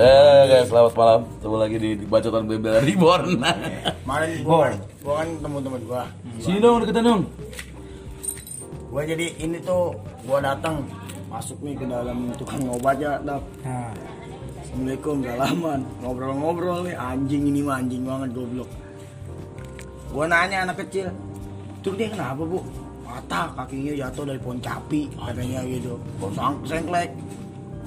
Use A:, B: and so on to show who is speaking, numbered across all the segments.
A: Eh guys, selamat malam. Ketemu lagi di, di bacotan Bebel Reborn.
B: Kemarin gua kan, gua kan temen-temen gua.
A: Sini dong, deketan dong.
B: Gua jadi ini tuh gua datang masuk nih ke dalam tukang obatnya dap.
C: Nah,
B: Assalamualaikum salaman ngobrol-ngobrol nih anjing ini mah anjing banget goblok. Gua nanya anak kecil, tuh dia kenapa bu? Patah kakinya jatuh dari pohon capi katanya gitu. Sang sengklek.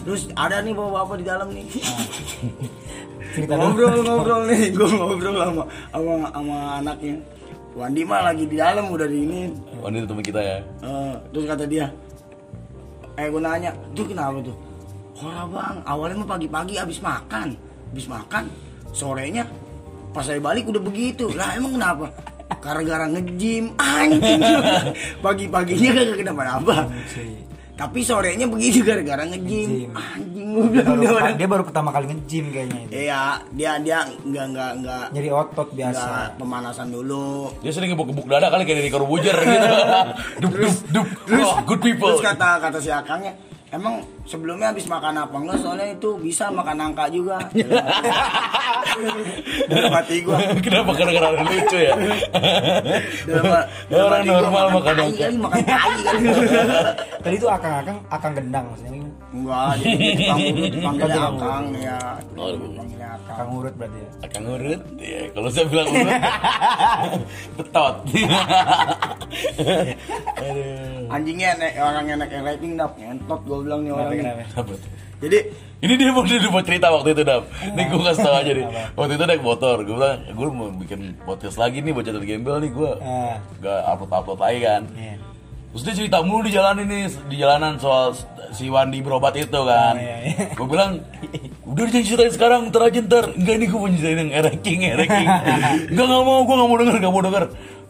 B: Terus ada nih bapak-bapak di dalam nih.
C: cerita dong.
B: ngobrol-ngobrol nih, gua ngobrol sama sama sama anaknya. Wandi mah lagi di dalam udah di ini.
A: Oh, ini teman kita ya.
B: Eh, terus kata dia, eh gue nanya, tuh kenapa tuh? Hora bang, awalnya mah pagi-pagi abis makan, abis makan, sorenya pas saya balik udah begitu. Lah emang kenapa? Gara-gara nge-gym, anjing. Pagi-paginya kagak kenapa-napa. Tapi sorenya begitu gara-gara nge-gym.
C: Nge-gym.
B: Anjing gue
C: dia
B: bilang
C: baru,
B: dia orang.
C: dia baru pertama kali nge-gym kayaknya itu.
B: Iya, dia dia nggak nggak nggak
C: Nyari otot biasa.
B: nggak pemanasan dulu.
A: Dia sering gebuk-gebuk dada kali kayak dari Corbuzier gitu. dup dup dup. Oh, good people.
B: Terus kata kata si Akangnya, emang sebelumnya habis makan apa enggak? Soalnya itu bisa makan nangka juga. Dalam hati gua.
A: Kenapa kadang-kadang lucu ya?
B: Dalam,
A: orang
B: gua,
A: normal makan nangka.
B: kali, makan tai kali.
C: Tadi itu akang-akang akang gendang maksudnya.
B: Enggak, jadi tukang urut dipanggilnya Akang ya.
A: Oh,
B: Dipanggilnya Akang.
C: Akang urut berarti ya.
A: Akan ngurut. Ya, kalau saya bilang ngurut. Betot. Aduh.
B: Anjingnya enek, orang enek yang rating dap, ngentot gua bilang nih orang. Jadi
A: Ini dia mau dia mau cerita waktu itu dap. Nih gue kasih tau aja nih. Waktu itu naik motor, gue bilang gue mau bikin podcast lagi nih buat channel gembel nih gue.
C: Ah.
A: Gak upload upload lagi kan.
C: Iya.
A: Terus dia cerita mulu di jalan ini di jalanan soal si Wandi berobat itu kan.
C: Oh, iya, iya.
A: Gue bilang udah jangan ceritain sekarang ntar aja ntar. Enggak ini gue mau ceritain yang ereking ereking. Enggak nggak mau gue nggak mau denger nggak mau denger.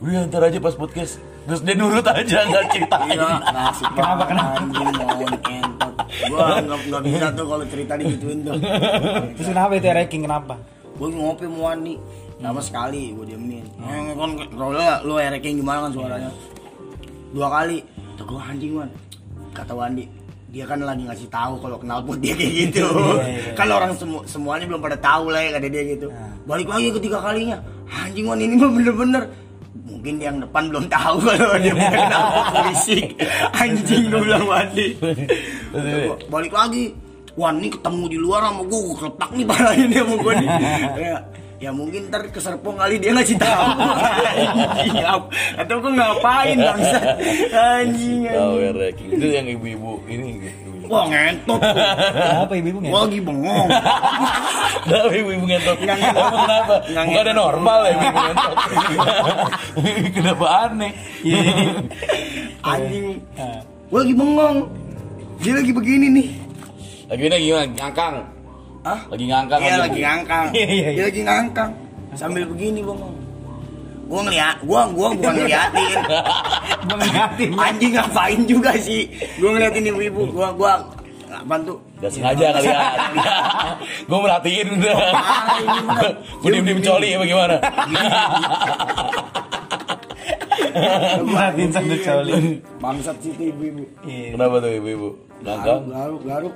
A: Udah ntar aja pas podcast. Terus dia nurut aja nggak ceritain.
B: Iya, nasib
C: Kenapa, kenapa?
B: Anjing mau entot. Gua nggak nggak bisa tuh kalau cerita digituin tuh.
C: Terus kenapa itu ranking kenapa?
B: gue ngopi sama Wandi sama sekali gue diemin eh, kan kalau lu ereking gimana kan suaranya dua kali tuh gue anjing man kata Wandi dia kan lagi ngasih tahu kalau kenal pun dia kayak gitu
C: Iya, iya.
B: kan orang semu semuanya belum pada tahu lah ya kata dia gitu
C: Nah.
B: balik lagi ketiga kalinya anjing man ini mah bener-bener mungkin yang depan belum tahu kalau dia kenapa berisik anjing gue bilang Wandi balik lagi. Wah ini ketemu di luar sama gue gue keletak nih palanya nih sama gue nih. Ya, ya mungkin ntar keserpong kali dia ngasih tahu. Atau gue ngapain bangsa anjing anjing.
A: ereking itu yang ibu-ibu ini.
B: Wah ngentot.
C: Kenapa ibu-ibu
B: Gua
C: nggak?
B: lagi bengong
A: Kenapa ibu-ibu ngentot?
B: Ngentot.
A: Kenapa? Bukan ada
B: ngentot.
A: normal ya ibu-ibu ngentot. kenapa aneh?
B: anjing
C: Ah.
B: gue lagi bengong dia lagi begini nih
A: Lagi ini gimana? Ngangkang.
B: ah
A: Lagi ngangkang.
B: Iya
A: lagi.
B: ngangkang.
C: Iya, iya, iya.
B: Dia lagi ngangkang. Sambil begini bengong. Gua ngeliat, gua gua bukan ngeliatin.
C: Gua ngeliatin.
B: Anjing ngapain juga sih? Gua ngeliatin ibu-ibu, gua gua apaan tuh?
A: Gak sengaja kali ya. Gue merhatiin udah.
B: Ah.
A: Gue diem-diem coli apa gimana?
C: Ngeliatin sambil coli.
B: Bangsat sih tuh ibu-ibu.
C: Iya.
A: Kenapa tuh ibu-ibu?
B: Garuk, garuk, garuk.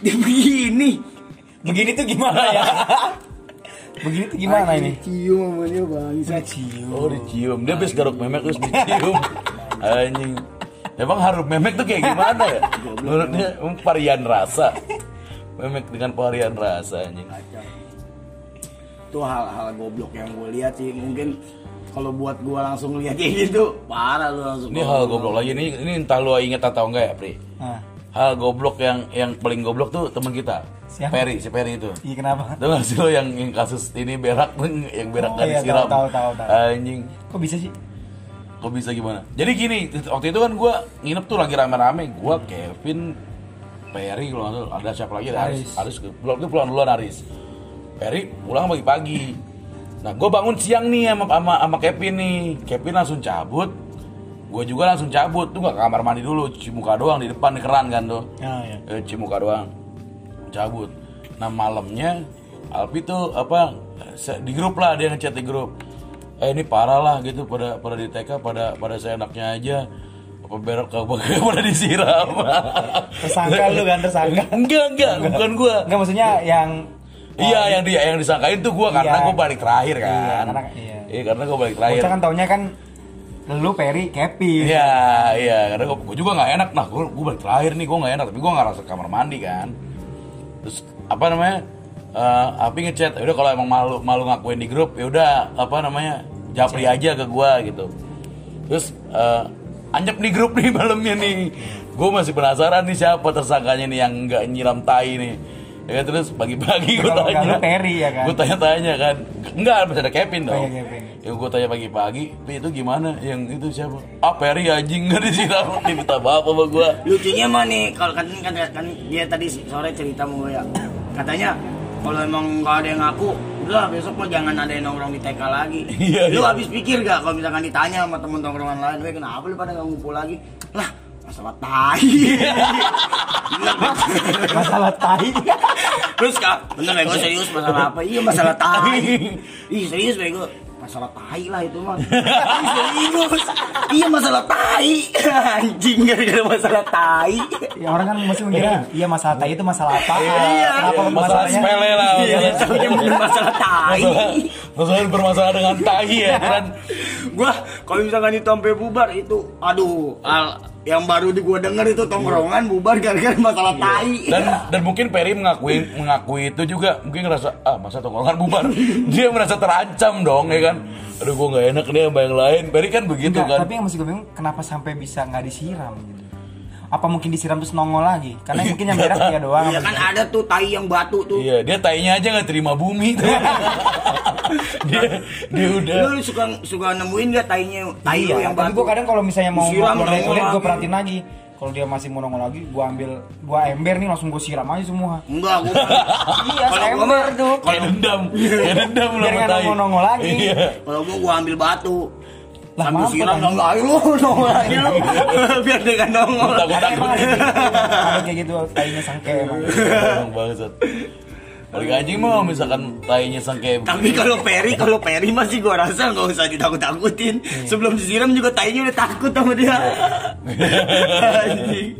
B: Dia begini.
C: Begini tuh gimana ya? Begini tuh gimana ini?
B: Cium sama dia bangsat.
C: Cium.
A: Oh dicium. Dia habis garuk memek terus dicium. Anjing. Emang harum memek tuh kayak gimana ya? Menurutnya um, varian rasa. Memek dengan varian rasa anjing.
B: Itu hal-hal goblok yang gue lihat sih. Mungkin kalau buat gue langsung lihat kayak gitu, parah lu langsung.
A: Ini hal goblok lagi ini ini entah lu inget atau enggak ya, Pri.
C: Nah,
A: Hal goblok yang yang paling goblok tuh teman kita.
C: Siapa?
A: Perry, si Perry itu.
C: iya kenapa?
A: Tahu gak sih lo yang, yang kasus ini berak yang berak
C: Oh,
A: gak
C: iya,
A: disiram?
C: tahu, tahu, tahu, tahu.
A: Anjing.
C: Kok bisa sih?
A: Kok bisa gimana? Jadi gini, waktu itu kan gue nginep tuh lagi rame-rame. Gue, Kevin, Perry, kalau ada siapa lagi? Ada Aris.
C: Aris.
A: Pulang itu pulang duluan Aris. Perry pulang pagi-pagi. Nah, gue bangun siang nih sama, sama, sama Kevin nih. Kevin langsung cabut. Gue juga langsung cabut. Tuh nggak ke kamar mandi dulu, cuci muka doang di depan di keran kan tuh.
C: Oh, iya.
A: Eh, cuci muka doang. Cabut. Nah, malamnya Alpi tuh apa di grup lah dia ngechat di grup. Eh ini parah lah gitu pada pada di TK pada pada saya enaknya aja apa berak kagak boleh disiram
C: Tersangka lu kan, tersangka.
A: enggak enggak bukan gua
C: Enggak maksudnya yang
A: iya yang dia yang disangkain tuh gua karena
C: Iya.
A: gua balik terakhir
C: Iya,
A: kan
C: karena- iya.
A: iya karena gua balik terakhir
C: bocah kan taunya kan lu Peri Kevin.
A: Iya, iya, karena gua, gua juga nggak enak. Nah, gua, gua balik terakhir nih, gua nggak enak, tapi gua nggak rasa kamar mandi kan. Terus apa namanya? Eh, Api ngechat, "Ya udah kalau emang malu malu ngakuin di grup, ya udah apa namanya? Japri aja ke gua gitu. Terus eh anjep di grup nih malamnya nih. Gua masih penasaran nih siapa tersangkanya nih yang nggak nyiram tai nih. Ya kan terus pagi-pagi gue tanya,
C: lu Peri ya kan?
A: Gue tanya-tanya kan, enggak masih ada Kevin
C: Oh,
A: dong.
C: iya, Kevin.
A: Yang gue tanya pagi-pagi, "Pi, itu gimana? Yang itu siapa? Ah Peri anjing nggak disiram, diminta maaf sama gue.
B: lucunya mah nih kalau kan, kan kan dia tadi sore cerita mau ya katanya kalau emang nggak ada yang ngaku udah besok mah jangan ada yang nongkrong di TK lagi
A: Iya,
B: lu
A: iya.
B: habis pikir gak kalau misalkan ditanya sama temen tongkrongan lain "Weh, kenapa lu pada nggak ngumpul lagi lah masalah tai.
C: Masalah tai.
B: Terus kak bener bego serius masalah apa iya masalah tai ih serius bego masalah tai lah itu mah Ih, serius iya masalah tai anjing gara-gara masalah tai
C: ya orang kan mesti mengira iya masalah tai itu masalah apa?
B: Iya.
C: Kenapa
A: Masalah sepele lah.
B: Iya,
A: masalah-
B: masalah tai.
A: Masalah, masalah bermasalah dengan tai ya kan.
B: Gua kalau misalkan itu sampai bubar itu, aduh, al- yang baru di gua denger itu tongkrongan bubar gara-gara masalah tai.
A: dan dan mungkin Peri mengakui mengakui itu juga. Mungkin ngerasa ah masa tongkrongan bubar? Dia merasa terancam dong ya kan? Aduh gue nggak enak nih sama yang lain. Peri kan begitu
C: Enggak,
A: kan.
C: tapi yang masih gue bingung kenapa sampai bisa nggak disiram gitu. Apa mungkin disiram terus nongol lagi? Karena mungkin yang merah dia doang.
B: Iya kan ada tuh tai yang batu tuh.
A: iya dia tainya aja nggak terima bumi tuh dia dia udah
B: Lu suka suka nemuin gak tainya tai
C: Iya,
B: yang batu?
C: gue kadang kalau misalnya mau
B: nongol
C: kulit gue
B: lagi.
C: perhatiin lagi. Kalau dia masih mau nongol lagi, gue ambil dua ember nih langsung gue siram aja semua.
B: Enggak, gua
C: Iya,
B: Kalau gua
C: ember tuh.
A: kayak dendam kayak dendam
C: Biar
A: sama
C: nggak nongol-nongol lagi.
A: iya
B: kalau gua gua ambil batu.
C: Lah, mampus,
B: siram enggak ayo lu nongol. Biar dia kan nongol.
C: kayak gitu, tainya sangke emang.
A: Bangsat paling anjing mah misalkan tainya sangke
B: Tapi kalau Peri, kalau Peri masih gua rasa nggak usah ditakut-takutin. Sebelum disiram juga tainya udah takut sama dia. Anjing.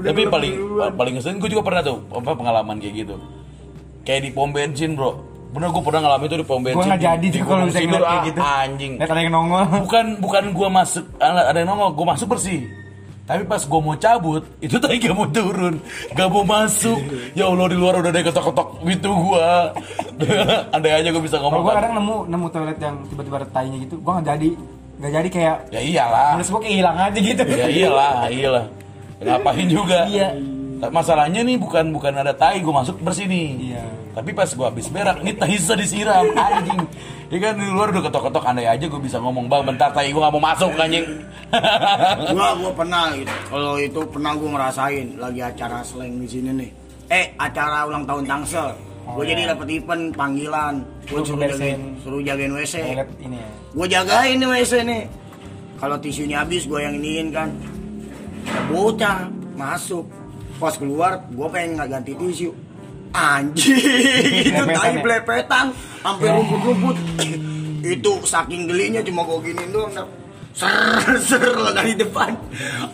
A: Tapi paling paling ngeselin gue juga pernah tuh apa pengalaman kayak gitu kayak di pom bensin bro bener gue pernah ngalamin itu di pom bensin
C: Gue nggak
A: di-
C: jadi
A: di
C: tuh kalau bisa
A: Sindur,
C: ngeliat kayak
A: ah,
C: gitu.
A: anjing
C: Lihat ada yang nongol.
A: bukan bukan gue masuk ada ada yang nongol gue masuk bersih tapi pas gue mau cabut itu tadi gak mau turun gak mau masuk ya allah di luar udah ada ketok-ketok pintu gue andai aja gue bisa
C: Kalau
A: ngomong
C: gue
A: kan.
C: kadang nemu nemu toilet yang tiba-tiba ada tainya gitu, gue nggak jadi nggak jadi kayak
A: ya iyalah
C: Menurut gue kayak hilang aja gitu.
A: ya iyalah iyalah ngapain juga
C: Iya.
A: masalahnya nih bukan bukan ada tai gue masuk bersih nih
C: Iya.
A: Tapi pas gue habis berak ini tai bisa disiram anjing ya kan di luar udah ketok-ketok andai aja gue bisa ngomong bang bentar tai gue gak mau masuk anjing
B: gua gua pernah gitu. Kalau itu pernah gua ngerasain lagi acara slang di sini nih. Eh, acara ulang tahun Tangsel.
C: Oh,
B: Gua jadi
C: iya.
B: dapet event panggilan. Gua
C: Lu
B: suruh jagain, suruh jagain WC.
C: Ya.
B: Gue jagain nih WC nih. Kalau tisunya habis gue yang iniin kan. Bocah masuk. Pas keluar gue pengen nggak ganti tisu. Anjing, itu tai
C: ya?
B: blepetan sampai rumput-rumput. itu saking gelinya cuma gue giniin doang. Ser ser lah dari depan.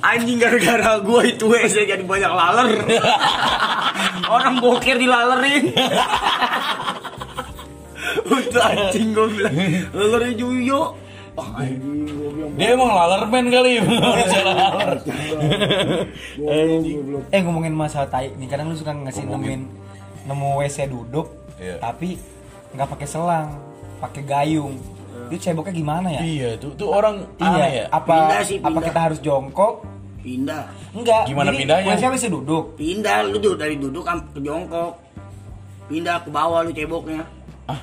B: Anjing gara-gara gue itu WC jadi banyak laler. Orang boker dilalerin. Untuk anjing gue bilang Laler Juyo Wah anjing gue bilang
A: dia emang lalerman kali bisa laler
C: Eh ngomongin masalah tai, nih kadang lu suka ngasih nemuin nemu WC duduk,
A: Iya.
C: tapi nggak pakai selang, pakai gayung. Itu ceboknya gimana ya?
A: iya tuh tuh orang
C: Iya,
A: ya
C: apa
B: Pindah sih,
C: apa
B: pindah.
C: kita harus jongkok?
B: Pindah
C: Enggak.
A: Gimana
C: jadi
A: pindahnya?
C: WC WC duduk.
B: Pindah lu tuh dari duduk am- ke jongkok Pindah ke bawah lu ceboknya
A: Ah.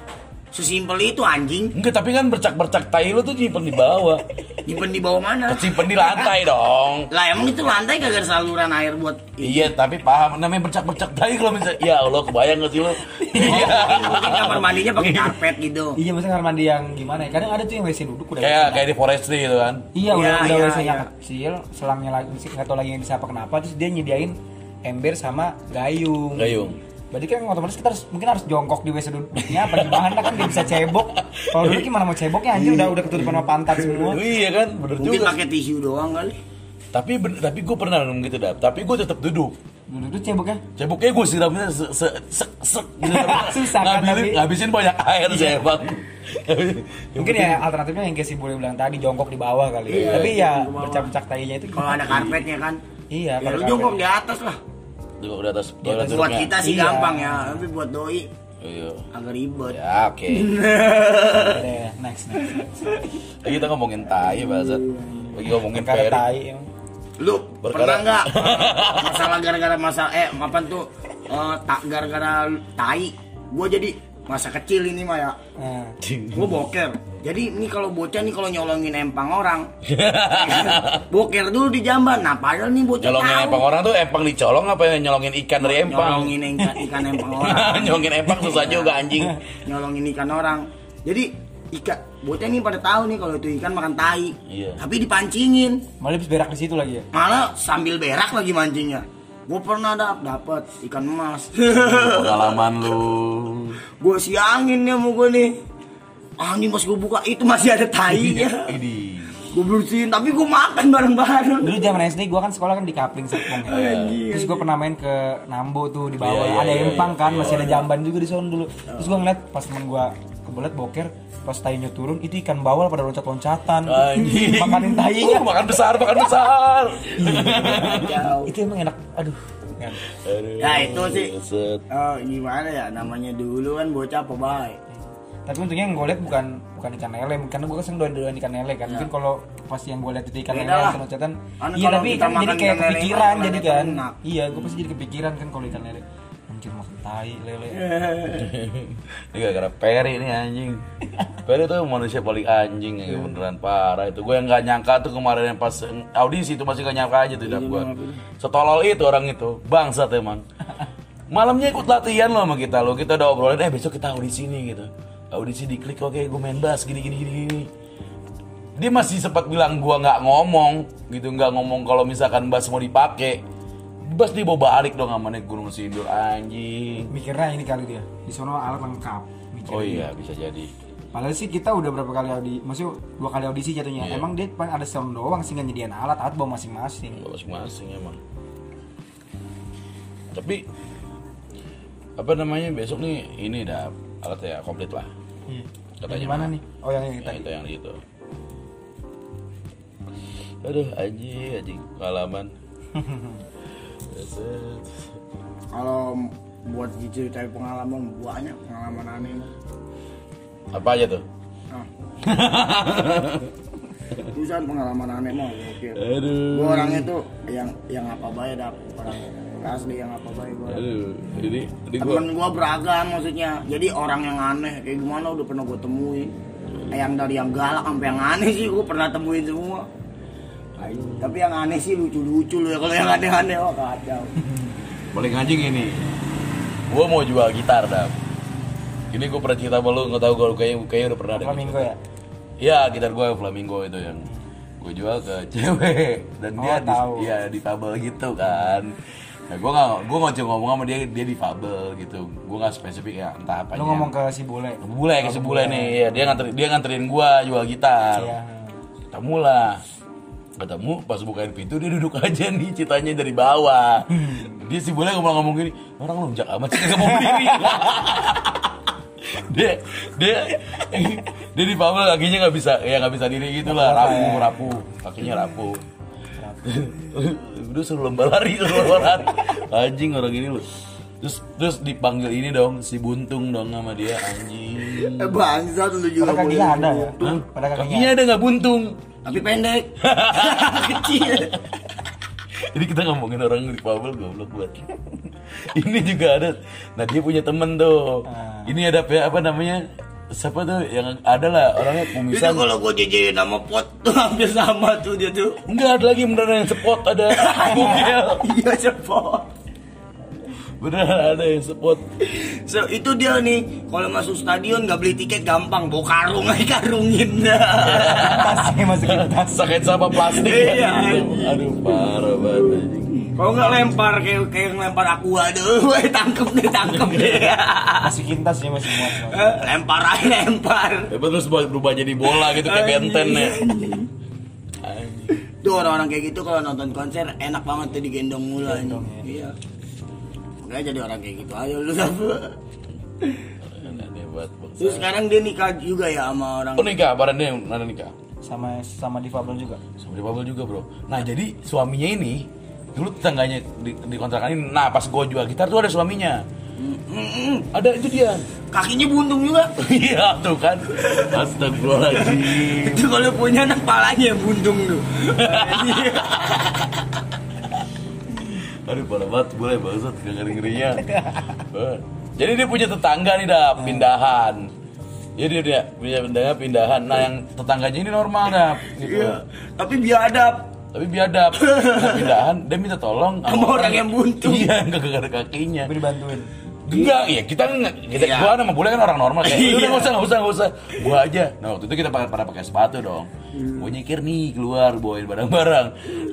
B: Sesimpel itu anjing
A: enggak tapi kan bercak-bercak tai lu tuh nyimpen di bawah
B: Nyimpen di bawah mana?
A: simpen di lantai dong
B: Lah emang itu lantai kagak ada saluran air buat
A: Iya, tapi paham namanya bercak-bercak tai kalau misalnya ya Allah kebayang gak sih lu? Iya.
B: Mungkin kamar mandinya pakai karpet gitu
C: Iya, maksudnya kamar mandi yang gimana ya? Kadang ada tuh yang WC duduk udah.
A: kayak
C: WC.
A: kayak di forestry gitu kan.
C: Iya, udah
B: Iya,
C: udah
B: iya,
C: WC-nya
B: iya.
C: kecil, selangnya lagi nggak tahu lagi yang disapa kenapa, terus dia nyediain ember sama gayung.
A: Gayung.
C: Berarti kan otomatis kita harus mungkin harus jongkok di WC duduknya apa gimana kan dia bisa cebok. Kalau dulu gimana mau ceboknya anjir udah udah ketutupan sama pantat semua.
A: Iya kan, bener
B: Mungkin
A: juga.
B: pakai tisu doang kali
A: Tapi ben- tapi gue pernah minum gitu dah. Tapi gue tetap duduk.
C: Dulu tuh ceboknya.
A: Ceboknya gue siramnya se se se, se gitu.
C: Susah kan,
A: ngabisin,
C: tapi-
A: ngabisin banyak air saya bang.
C: Mungkin ya alternatifnya yang si Bule bilang tadi jongkok di bawah kali.
B: Iya,
C: Tapi ya
B: di bawah.
C: bercak-bercak tainya itu
B: Kalau ada karpetnya kan.
C: Iya,
B: Ya
C: kalau
B: jongkok di atas lah.
A: Duduk di atas toilet
B: Buat
A: duduknya.
B: kita sih
C: Iya.
B: gampang ya, tapi buat doi
A: Iya.
B: agak ribet.
A: Ya oke.
C: Udah, next next.
A: Lagi kita ngomongin tai bahasa. Lagi ngomongin
C: Perkara tai.
B: Lu
A: Berkara-
B: pernah nggak masalah gara-gara masalah eh kapan tuh eh, tak gara-gara tai gue jadi masa kecil ini mah ya
C: Nah,
B: gue boker jadi ini kalau bocah nih kalau nyolongin empang orang boker dulu di jamban nah padahal nih bocah
A: Nyolongin
B: tahu.
A: empang orang tuh empang dicolong apa ya nyolongin ikan dari empang?
B: nyolongin ikan, ikan empang orang
A: nyolongin empang susah juga anjing.
B: nyolongin ikan orang jadi ikan bocah nih pada tahu nih kalau itu ikan makan tai
A: Iya.
B: tapi dipancingin
C: malah habis berak di situ lagi ya.
B: malah sambil berak lagi mancingnya gue pernah dap dapet ikan emas
A: Pengalaman lu.
B: gue siangin ya mau gue nih anjing pas gue buka itu masih ada tainya
A: Ini.
B: gue bersihin tapi gue makan bareng-bareng
C: Dulu zaman SD gua kan sekolah kan di Kapling Serpong. ya.
B: Anjing,
C: Terus gua pernah main ke Nambo tuh di bawah.
A: Iya, iya,
C: ada
A: iya,
C: empang
A: iya,
C: kan,
A: iya,
C: masih ada
A: iya.
C: jamban juga di sana dulu. Terus gua ngeliat pas temen gua kebelet boker, pas tainya turun itu ikan bawal pada loncat-loncatan. Makanin tainya.
A: Uh, makan besar, makan besar.
C: Itu emang enak. Aduh. Kan.
A: Aduh,
B: Ya, itu sih. Oh, gimana ya namanya dulu kan bocah apa baik
C: Tapi untungnya yang gue lihat bukan bukan ikan lele, karena gue keseng doan doan ikan lele kan. Mungkin kalau pas yang gue lihat itu ikan
B: Beda
C: lele loncatan,
B: Kan
C: iya tapi kan jadi
B: makan
C: kayak
B: ikan lele,
C: kepikiran jadi
B: lele
C: kan.
B: enak.
C: Iya, gue pasti jadi kepikiran kan kalau ikan lele. Anjir makan tai lele.
A: Ini gara-gara Perry nih anjing. Perry tuh manusia paling anjing ya beneran parah itu. Gue yang nggak nyangka tuh kemarin yang pas audisi itu masih gak nyangka aja tuh gue. Setolol itu orang itu, bangsat emang. Malamnya ikut latihan loh sama kita lo. Kita udah obrolin, eh besok kita audisi nih gitu. Audisi diklik oke gue main bass gini gini gini gini. Dia masih sempat bilang gua nggak ngomong gitu, nggak ngomong kalau misalkan bass mau dipakai. Bass dibawa balik dong sama naik Gunung Sindur anjing.
C: Mikirnya ini kali dia. Di sono alat lengkap. Mikirnya
A: Oh iya bisa jadi.
C: Padahal sih kita udah berapa kali audisi, maksudnya dua kali audisi jatuhnya.
A: Iya.
C: Emang dia paling ada sound doang sih nggak nyediain alat, alat bawa masing-masing.
A: masing-masing emang tapi apa namanya besok nih ini dah alatnya komplit lah Katanya
C: Yang mana nih? Oh yang
A: yang
C: tadi.
A: itu yang itu. Aduh anjing anjing pengalaman
B: kalau buat diceritain pengalaman banyak pengalaman aneh
A: apa aja tuh?
B: Ah. Bukan pengalaman aneh mah
A: aduh.
B: Gue orangnya tuh yang yang apa baik dap orang asli yang apa baik gue.
A: ini gua
B: Temen gue beragam maksudnya. Jadi orang yang aneh kayak gimana udah pernah gue temuin. Eh, Yang dari yang galak sampai yang aneh sih gue pernah temuin semua. Tapi yang aneh sih lucu-lucu loh ya. Kalau yang aneh-aneh wah kacau.
A: paling anjing ini gua mau jual gitar dah ini gua pernah cerita sama lu nggak tahu kalau kayaknya kayaknya udah pernah deh
C: Flamingo ya.
A: Iya, gitar gue flamingo itu yang gue jual ke cewek dan
C: Oh,
A: dia
C: tahu.
A: di, ya gitu kan. Nah, gue nggak gue cuma ngomong sama dia dia difabel gitu. Gue nggak spesifik ya entah apa.
C: Lu ngomong ke si bule.
A: bule ke si bule nih, ya, dia nganterin dia nganterin gue jual gitar.
C: Iya.
A: Ketemu lah. Ketemu pas bukain pintu dia duduk aja nih citanya dari bawah. Dia si bule ngomong-ngomong gini, orang lonjak amat sih nggak mau berdiri. dia dia dia di Pavel kakinya nggak bisa ya nggak bisa diri gitu lah rapuh rapuh kakinya rapuh udah suruh lomba lari suruh lomba lari anjing orang ini loh terus terus dipanggil ini dong si buntung dong sama dia anjing
B: Eh bangsat lu juga.
C: Pada kakinya ada ya.
B: buntung.
A: Hah?
C: Pada kakinya.
A: kakinya ada nggak buntung
B: Tapi pendek. Kecil.
A: Jadi kita ngomongin orang di Pavel goblok buat. Ini juga ada. Nah dia punya temen tuh.
C: Ah.
A: Ini ada apa namanya? Siapa tuh yang ada lah orangnya
B: Itu
A: kumisan.
B: kalau gue jejerin nama pot tuh hampir sama tuh dia tuh.
A: Enggak ada lagi beneran yang spot ada. Bugel.
B: Iya cepot.
A: Beneran ada yang spot.
B: So, itu dia nih kalau masuk stadion nggak beli tiket gampang bawa karung aja karungin
C: Tasnya masukin tas.
A: Sakit sama plastik.
B: Iya,
A: Aduh parah banget.
B: Kalau nggak lempar kayak kayak ngelempar aku aduh gue tangkep deh tangkep deh
C: Masukin tasnya masih muat. muat.
B: Eh, lempar aja lempar
A: Ya, terus berubah jadi bola gitu kayak benten ya.
B: Tuh orang-orang kayak gitu kalau nonton konser enak banget tuh digendong mulu
C: ya.
B: Iya. Makanya jadi orang kayak gitu ayo lu. Terus sekarang dia nikah juga ya sama orang.
A: Oh nikah, barang dia yang ada nikah.
C: sama sama difabel juga
A: Sama dia Babel juga bro. Nah jadi suaminya ini dulu tetangganya di, di kontrakan ini. Nah pas gue jual gitar tuh ada suaminya.
B: Mm-mm.
A: Ada itu dia.
B: Kakinya buntung juga.
A: Iya tuh kan. Astagfirullahaladzim.
B: Itu kalau punya anak palanya buntung tuh.
A: Aduh parah banget boleh banget gak ngeri ngerinya. Jadi dia punya tetangga nih dah pindahan. Jadi dia punya pindahan pindahan. Nah yang tetangganya ini normal dah. Gitu.
B: Iya. Tapi biadab.
A: Tapi biadab. Nah, pindahan dia minta tolong
B: Sama orang yang buntu.
A: Iya yang gak ada kakinya.
C: tapi dibantuin
A: Enggak, ya kita kita
B: Iya.
A: gua sama bule kan orang normal kayak
B: Iya.
A: udah nggak usah nggak usah nggak usah gua aja. Nah waktu itu kita pada, pada pakai sepatu dong. Gua nyikir nih keluar bawain barang-barang.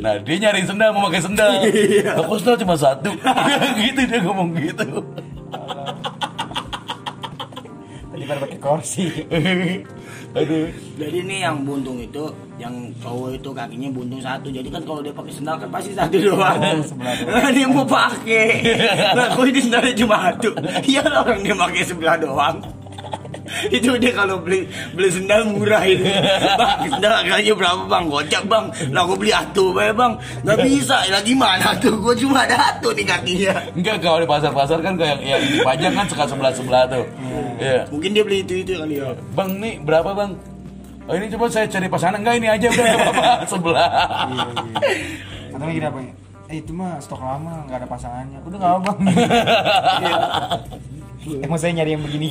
A: Nah dia nyari sendal mau pakai sendal.
B: Iya.
A: Kok sendal cuma satu. gitu dia ngomong gitu.
C: tadi pada pakai kursi
A: Aduh.
B: Jadi nih yang buntung itu, yang cowok itu kakinya buntung satu. Jadi kan kalau dia pakai sendal kan pasti satu doang.
C: Sebelah.
B: Nah, dia mau pakai. Nah, kok ini sendalnya cuma satu. Iya lah orang dia pakai sebelah doang. itu dia kalau beli beli sendal murah itu bang sendal harganya berapa bang gocap bang lah gue beli atu bae bang nggak bisa lagi mana tuh gue cuma ada atu di kakinya
A: Enggak kalau di pasar-pasar kan kayak yang pajak kan suka sebelah-sebelah tuh. Iya.
B: mungkin dia beli itu itu kali ya
A: Bang nih berapa bang? Oh ini coba saya cari pasangan enggak ini aja udah nggak apa-apa sebelah.
C: iya iya atau gini apa ya eh itu mah stok lama nggak ada pasangannya udah nggak apa bang emang saya nyari yang begini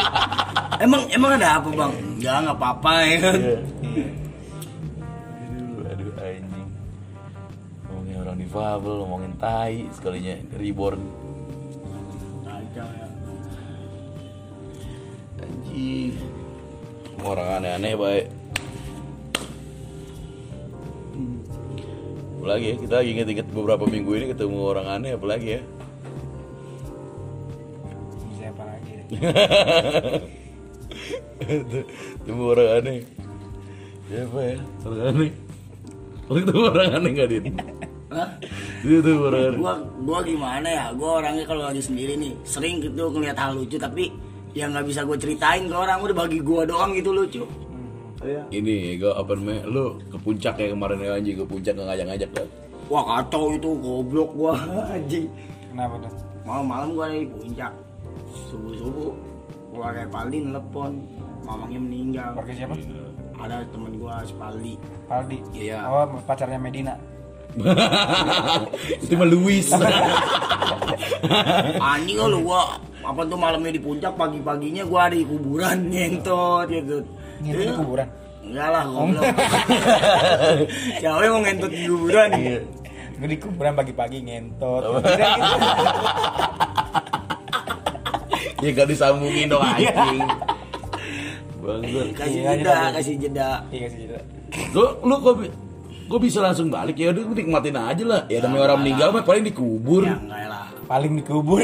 B: emang emang ada apa bang nggak nggak apa-apa ya kan
A: Iya. Aduh, aduh anjing. Ngomongin orang difabel, ngomongin tai sekalinya reborn. Anjing. Orang aneh-aneh baik. Apalagi ya, kita lagi inget-inget beberapa minggu ini ketemu orang aneh apalagi ya.
C: bisa apa lagi.
A: Ketemu orang aneh. Siapa ya? Orang aneh. Oh, ketemu orang aneh nggak Din?
B: Hah?
A: Itu orang aneh.
B: gua gua gimana ya gua orangnya kalau lagi sendiri nih sering gitu ngeliat hal lucu tapi yang nggak bisa gue ceritain ke orang udah bagi gua doang gitu lucu Iya.
A: Ini gue apa namanya? Lu ke puncak ya kemarin ya anjing ke puncak nggak ngajak-ngajak kan?
B: wah kacau itu goblok gua anjing
C: kenapa tuh
B: malam-malam gua ada di puncak subuh subuh keluarga Paldi nelpon mamangnya meninggal
C: keluarga siapa
B: ada temen gua Spaldi
C: Aldi
B: Iya.
C: oh pacarnya Medina
A: Itu mah Luis.
B: anjing lu gua apa tuh malamnya di puncak pagi-paginya gua ada di kuburan ngentot gitu
C: nginep di kuburan
B: Enggak lah, goblok. Siapa yang mau ngentot di kuburan?
A: Iya.
C: gue di kuburan pagi-pagi ngentot
A: Ya gak disambungin dong anjing. Bangsat.
B: Kasih
C: Iya,
B: jeda,
C: iya.
B: kasih jeda.
C: iya sih gitu
A: Lu lu kok kok bisa langsung balik ya udah nikmatin aja lah. Ya namanya orang meninggal mah paling dikubur.
B: Ya enggak lah.
C: Paling dikubur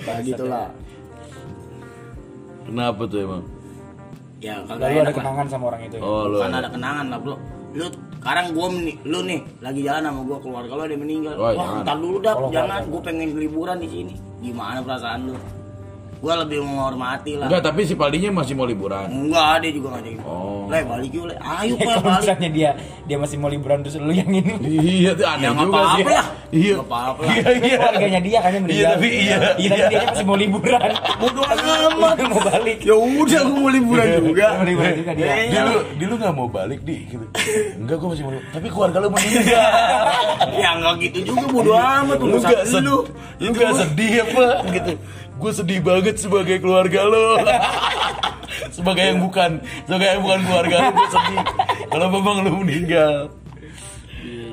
B: Kayak gitu lah.
A: Kenapa tuh emang?
B: Ya kagak
C: ada
B: enak lah.
C: kenangan sama orang itu
A: Oh lu.
B: Kan ada kenangan lah, Bro. Lu sekarang gua meni- lu nih lagi jalan sama gua keluarga lu ada meninggal.
A: Wah,
B: Wah,
A: jangan.
B: entar dulu dah,
C: Kalau
B: jangan. Gua pengen liburan di sini. Gimana perasaan lu? Gua lebih menghormati lah.
A: Enggak, tapi si Paldinya masih mau liburan.
B: Enggak, dia juga ngajakin.
A: Oh.
B: Le, balik yuk, Le. Ayo, Pak,
C: kalau
B: balik.
C: misalnya dia dia masih mau liburan terus lu yang ini
A: Iya tuh aneh
B: Ya nggak
A: juga sih.
B: apa-apa lah.
A: Iya.
B: Nggak apa-apa lah.
A: Iya iya.
C: keluarganya dia kan yang meninggal
A: Iya, tapi iya.
C: iya tapi dia masih mau liburan
B: Bodo amat.
C: mau balik
B: Ya udah, gua mau liburan juga.
C: Mau liburan juga dia.
A: Dia lu, dia lu gak mau balik di gitu. Enggak, gua masih mau. Tapi keluarga lu meninggal.
B: ya enggak gitu juga bodo amat
A: lu
B: lu.
A: lu gak sedih apa gitu. Gue sedih banget sebagai keluarga lo. sebagai yang bukan, sebagai yang bukan keluarga lu gue sedih. Kalau memang lu meninggal.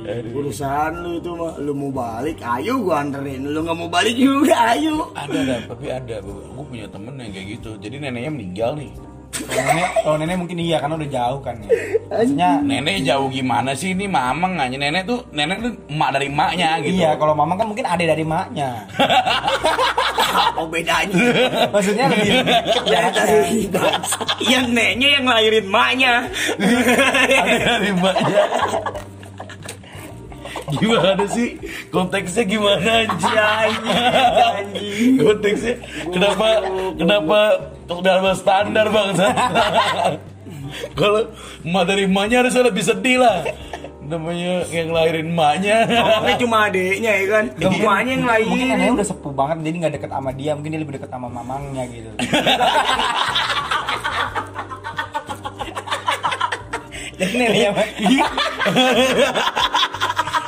A: Aduh.
B: Urusan lu itu mah lu mau balik, ayo gua anterin. Lu nggak mau balik juga, ayo.
A: Ada ada, tapi ada. Gue punya temen yang kayak gitu. Jadi neneknya meninggal nih.
C: kalau nenek kalau nenek mungkin iya karena udah jauh kan ya maksudnya
A: Nenek jauh gimana sih ini mamang aja nenek tuh nenek tuh emak dari emaknya gitu.
C: iya kalau mama kan mungkin ada dari maknya
B: Apa bedanya?
C: Maksudnya lebih
B: Ya, dari yang neneknya yang lahirin maknya.
A: Ada dari mbaknya. Gimana sih? Konteksnya gimana anjing?
B: anjing.
A: Konteksnya kenapa kenapa dalam standar bangsa? Kalau emak dari emaknya harusnya lebih sedih lah. Namanya yang lahirin emaknya.
B: Ngomongnya cuma adeknya ya kan. Emaknya yang
C: mungkin neneknya udah sepuh banget jadi nggak deket sama dia mungkin dia lebih deket sama mamangnya gitu jadi neneknya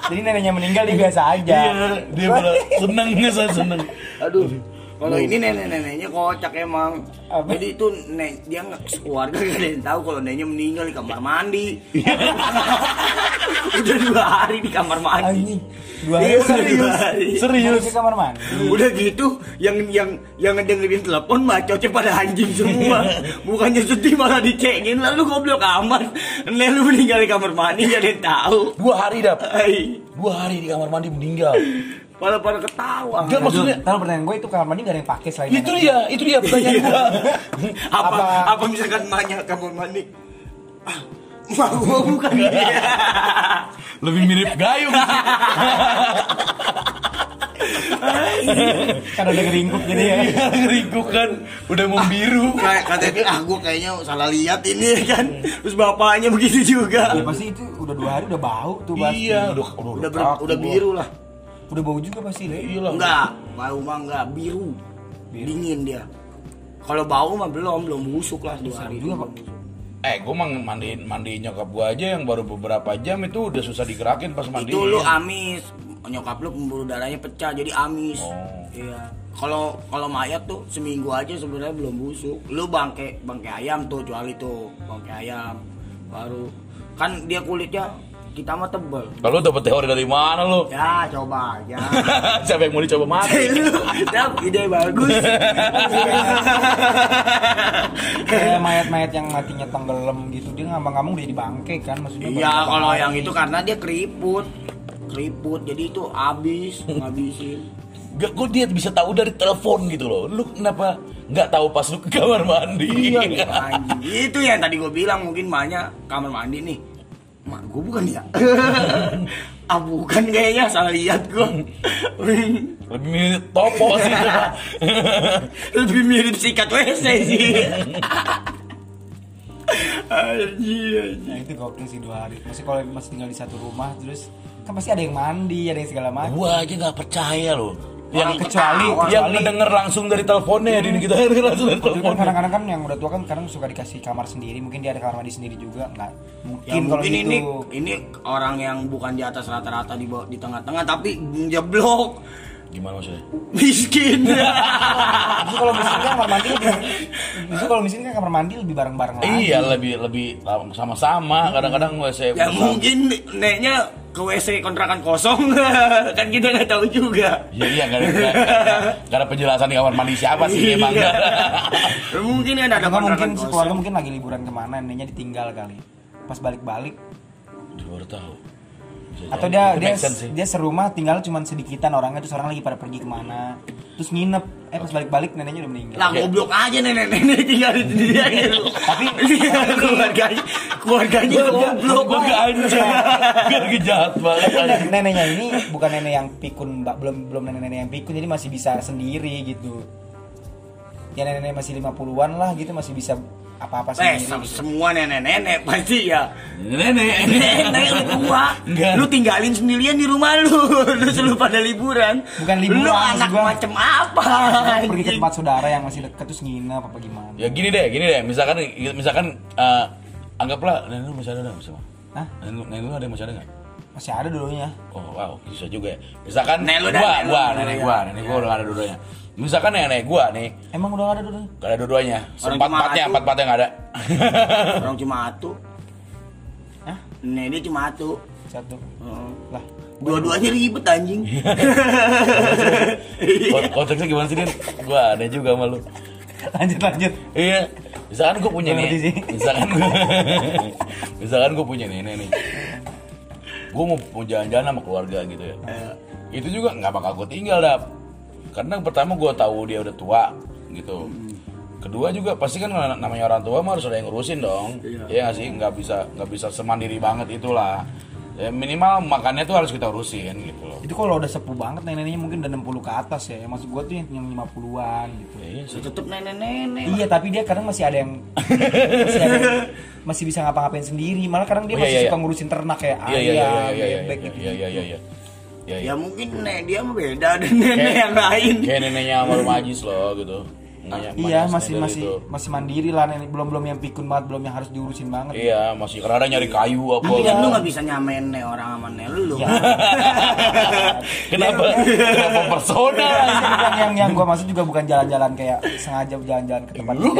C: jadi neneknya meninggal dia biasa aja
A: Iya, dia malah seneng saya seneng.
B: Aduh. Kalau ini nenek-neneknya kocak emang.
C: Apa?
B: Jadi itu nek dia nggak keluarga gak ada yang tahu kalau neneknya meninggal di kamar mandi. Udah dua hari di kamar mandi.
C: anjing dua
B: Iya,
C: hari
B: udah dua hari.
A: Serius.
C: Ke kamar mandi
B: Udah gitu yang yang yang ngedengerin telepon bacotnya pada anjing semua. Bukannya sedih malah dicengin lalu goblok amat. Nek lu meninggal di kamar mandi gak ada yang tahu.
A: Dua hari dap. Dua hari di kamar mandi meninggal.
B: Pada pada ketawa.
A: Enggak, maksudnya-
C: Tahu pertanyaan gue itu kamar mandi gak ada yang pakai selain
A: Itu dia, itu dia pertanyaan gua.
B: apa, apa?
C: Apa-
B: misalkan emaknya kamar mandi? Ah, gua bukan dia.
A: Lebih mirip gayung.
C: kan ada keringkuk gitu ya.
A: Ringkuk kan. Udah membiru.
B: kayak katanya ah gua kayaknya salah lihat ini ya kan. Terus bapaknya begitu juga.
C: Ya pasti itu udah dua hari udah bau tuh pasti.
A: Iya, udah udah
B: udah udah biru lah
C: udah bau juga pasti deh
A: Iya lah.
B: enggak bau mah enggak. Biru. Dingin dia. Kalau bau mah belum belum busuk lah dua hari
C: juga, Pak.
A: Eh, gue mah mandiin mandiin nyokap gue aja yang baru beberapa jam itu udah susah digerakin pas mandiin.
B: itu lu amis. Nyokap lu pembuluh darahnya pecah jadi amis.
A: Oh.
B: iya. Kalau kalau mayat tuh seminggu aja sebenarnya belum busuk. Lu bangke bangke ayam tuh kecuali tuh bangke ayam. Baru kan dia kulitnya kita mah tebel
A: Kalau dapat teori dari mana lu?
B: ya coba aja
A: Siapa yang mau dicoba mati?
B: lu dap ide bagus
C: kayak mayat-mayat yang matinya tenggelam gitu dia ngambang-ngambang udah jadi bangke kan maksudnya
B: iya kalau
C: bangke.
B: yang itu karena dia keriput keriput jadi itu habis ngabisin
A: Gak, kok dia bisa tahu dari telepon gitu loh. Lu kenapa nggak tahu pas lu ke kamar mandi?
B: Iya, anjing. itu yang tadi gue bilang mungkin banyak kamar mandi nih. Mak gue bukan ya? ah bukan kayaknya salah lihat gue.
A: Lebih mirip topo sih.
B: Lebih mirip sikat WC sih. Anjir,
C: Nah itu gokil sih dua hari. Masih kalau masih tinggal di satu rumah terus kan pasti ada yang mandi, ada yang segala macam.
A: gua aja nggak percaya loh. Yang
C: kecuali
A: yang ngedenger langsung dari teleponnya ya, kita denger langsung dari
C: kan
A: teleponnya.
C: kadang-kadang kan yang udah tua kan kadang suka dikasih kamar sendiri, mungkin dia ada kamar mandi sendiri juga, nggak mungkin
B: Ya
C: kalau
B: mungkin
C: gitu.
B: ini ini orang yang bukan di atas rata-rata di bawah di tengah-tengah tapi jeblok
A: Gimana maksudnya?
B: miskin.
C: Justru kalau miskin kan kamar mandi lebih, justru kalau miskin kan kamar mandi lebih bareng-bareng lagi.
A: Iya lebih lebih sama-sama. Kadang-kadang WC
B: ya
A: bersama.
B: mungkin neknya ke WC kontrakan kosong kan kita nggak tahu juga.
A: Iya iya gak ada, gak, ada penjelasan di kamar mandi siapa sih emang.
B: Iya. mungkin ada
C: nggak mungkin sekeluarga
B: kosong.
C: mungkin lagi liburan ke mana, neneknya ditinggal kali. Pas balik-balik
A: baru tahu. Bisa
C: atau
A: jadi.
C: dia
A: Itu
C: dia dia serumah tinggal cuma sedikitan orangnya terus orang lagi pada pergi ke mana terus nginep eh pas balik-balik neneknya udah meninggal
B: Lah goblok aja nenek-nenek tinggal sendiri aja lu.
C: Tapi-
B: keluarganya keluarganya goblok.
A: Gue gak anjing. Gue lagi jahat banget. Anjing.
C: neneknya ini bukan nenek yang pikun mbak belum belum nenek-nenek yang pikun jadi masih bisa sendiri gitu ya nenek-nenek masih 50-an lah gitu masih bisa apa-apa
B: Eh,
C: sendiri
B: sem-
C: gitu.
B: semua nenek-nenek pasti ya.
A: Nenek.
B: Nenek lu tua.
A: Enggak.
B: Lu tinggalin sendirian di rumah lu. Lu selalu pada liburan.
C: Bukan liburan,
B: Lu anak
C: gua.
B: macem apa?
C: pergi ke tempat saudara yang masih deket terus nginep apa gimana
A: Ya gini deh, gini deh. Misalkan misalkan eh, anggaplah nenek lu masih ada nggak sama?
C: Hah?
A: Nenek lu, nenek lu ada masih ada nggak?
C: masih ada dulunya
A: Oh wow, bisa juga ya. Misalkan
B: Nenek lu
A: gua,
B: nenek lu,
A: gua,
B: nenek
A: nenek
B: lu.
A: gua, nenek gua udah nggak ada dua-duanya. Misalkan nenek gua nih,
C: emang udah gak ada dulunya
A: gak ada dua-duanya.
B: Cuma
A: empatnya, empat empatnya nggak ada.
B: Orang cuma atu.
C: Hah?
B: Nenek cuma atu.
C: satu
B: Heeh.
C: lah
B: Dua-duanya ribet anjing.
A: Kon- Konteksnya gimana sih, Din? Gua aneh juga sama lu.
C: lanjut lanjut
A: Iya, misalkan gue punya nih, misalkan gue, misalkan gue punya nenek nih, gue mau mau jalan-jalan sama keluarga gitu ya, itu juga nggak bakal gue tinggal dap, karena pertama gue tahu dia udah tua gitu kedua juga pasti kan namanya orang tua mah harus ada yang ngurusin dong
B: Iya.
A: Iya nggak sih nggak bisa nggak bisa semandiri banget itulah ya, minimal makannya tuh harus kita urusin gitu loh
C: Itu kalau udah sepuh banget neneknya mungkin udah 60 ke atas ya. Maksud gua tuh yang yang 50-an gitu.
A: Ya, iya sih.
B: tetep nenek-nenek
C: Iya, tapi dia kadang masih ada yang masih, ada yang- masih bisa ngapa-ngapain sendiri. Malah kadang dia
A: Oh, iya,
C: masih
A: iya,
C: suka
A: iya.
C: ngurusin ternak kayak
A: iya iya iya
C: ayam,
A: iya iya
C: bebek
A: iya
C: gitu.
A: iya iya iya iya
B: ya mungkin nenek dia mah beda dan nenek yang lain
A: kayak neneknya Amal Majis loh gitu Neneknya
C: Iya, masih masih
A: itu.
C: masih mandiri lah nenek. Belum belum yang pikun banget, belum yang harus diurusin banget.
A: iya masih kadang nyari kayu apa
B: tapi kan
A: gitu.
B: lu nggak bisa nyamain nih orang sama nih lu
C: Ya.
A: kenapa kenapa persona
C: Itu bukan yang yang gua maksud juga bukan jalan-jalan kayak sengaja jalan-jalan ke tempat kayak,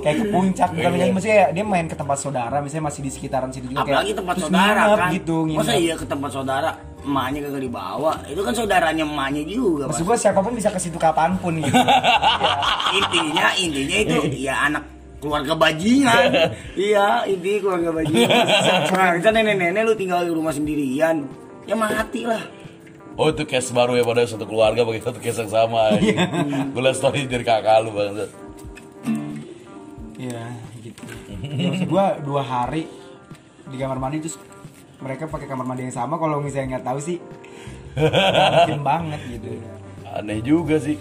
C: kayak ke puncak bukan
A: Iya.
C: misalnya maksudnya dia main ke tempat saudara misalnya masih di sekitaran situ juga kayak
B: apalagi tempat
C: terus
B: saudara
C: nginep
B: kan
C: gitu nginep.
B: masa iya ke tempat saudara emaknya kagak dibawa. Itu kan saudaranya emaknya juga
C: Maksud gua siapa pun bisa ke situ kapan pun gitu.
B: intinya intinya itu ya anak keluarga bajingan. Iya inti keluarga bajingan. Nah, kita nenek-nenek lu tinggal di rumah sendirian ya mati lah.
A: Oh itu case baru ya pada satu keluarga pakai satu case yang sama. Gue liat story dari kakak lu bang.
C: Iya, gitu. Ya, maksud gua dua hari di kamar mandi terus mereka pakai kamar mandi yang sama kalau misalnya nggak tahu sih. Mungkin banget gitu.
A: Aneh juga sih.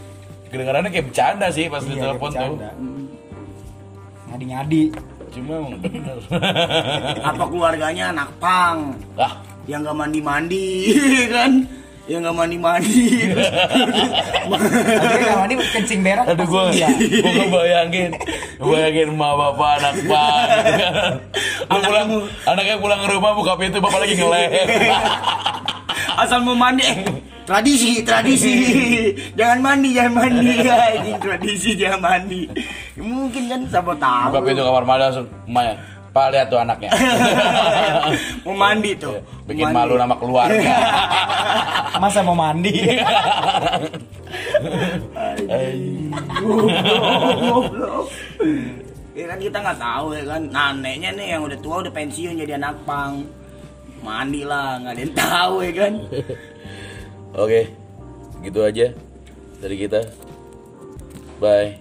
A: Kedengarannya kayak bercanda sih pas di
C: Iya,
A: telepon
C: dia
A: tuh.
C: bercanda. Ngadi-ngadi.
A: Cuma emang bener.
B: Apa keluarganya anak pang?
A: Ah
B: yang gak mandi-mandi kan yang gak mandi-mandi.
C: Tapi kamar mandi kencing berak
A: Aduh gue
C: iya.
A: Gue ngebayangin Ngebayangin emak bapak anak pak. Gitu kan. Lu pulang Anaknya pulang ke rumah buka pintu bapak lagi ngeleh.
B: Asal mau mandi. Eh, tradisi tradisi. Jangan mandi jangan mandi. Ya ini tradisi jangan mandi. Mungkin kan siapa tahu.
A: Buka pintu kamar mandi langsung Emaknya Pak lihat tuh anaknya
B: mau mandi tuh
A: Bikin
B: Mau
A: malu
B: mandi.
A: nama keluarga
C: Masa mau mandi?
B: Ya kan kita nggak tahu ya kan. Nah, neneknya nih yang udah tua udah pensiun jadi anak pang. Mandi lah, nggak ada yang tahu ya kan.
A: Oke Gitu aja Dari kita Bye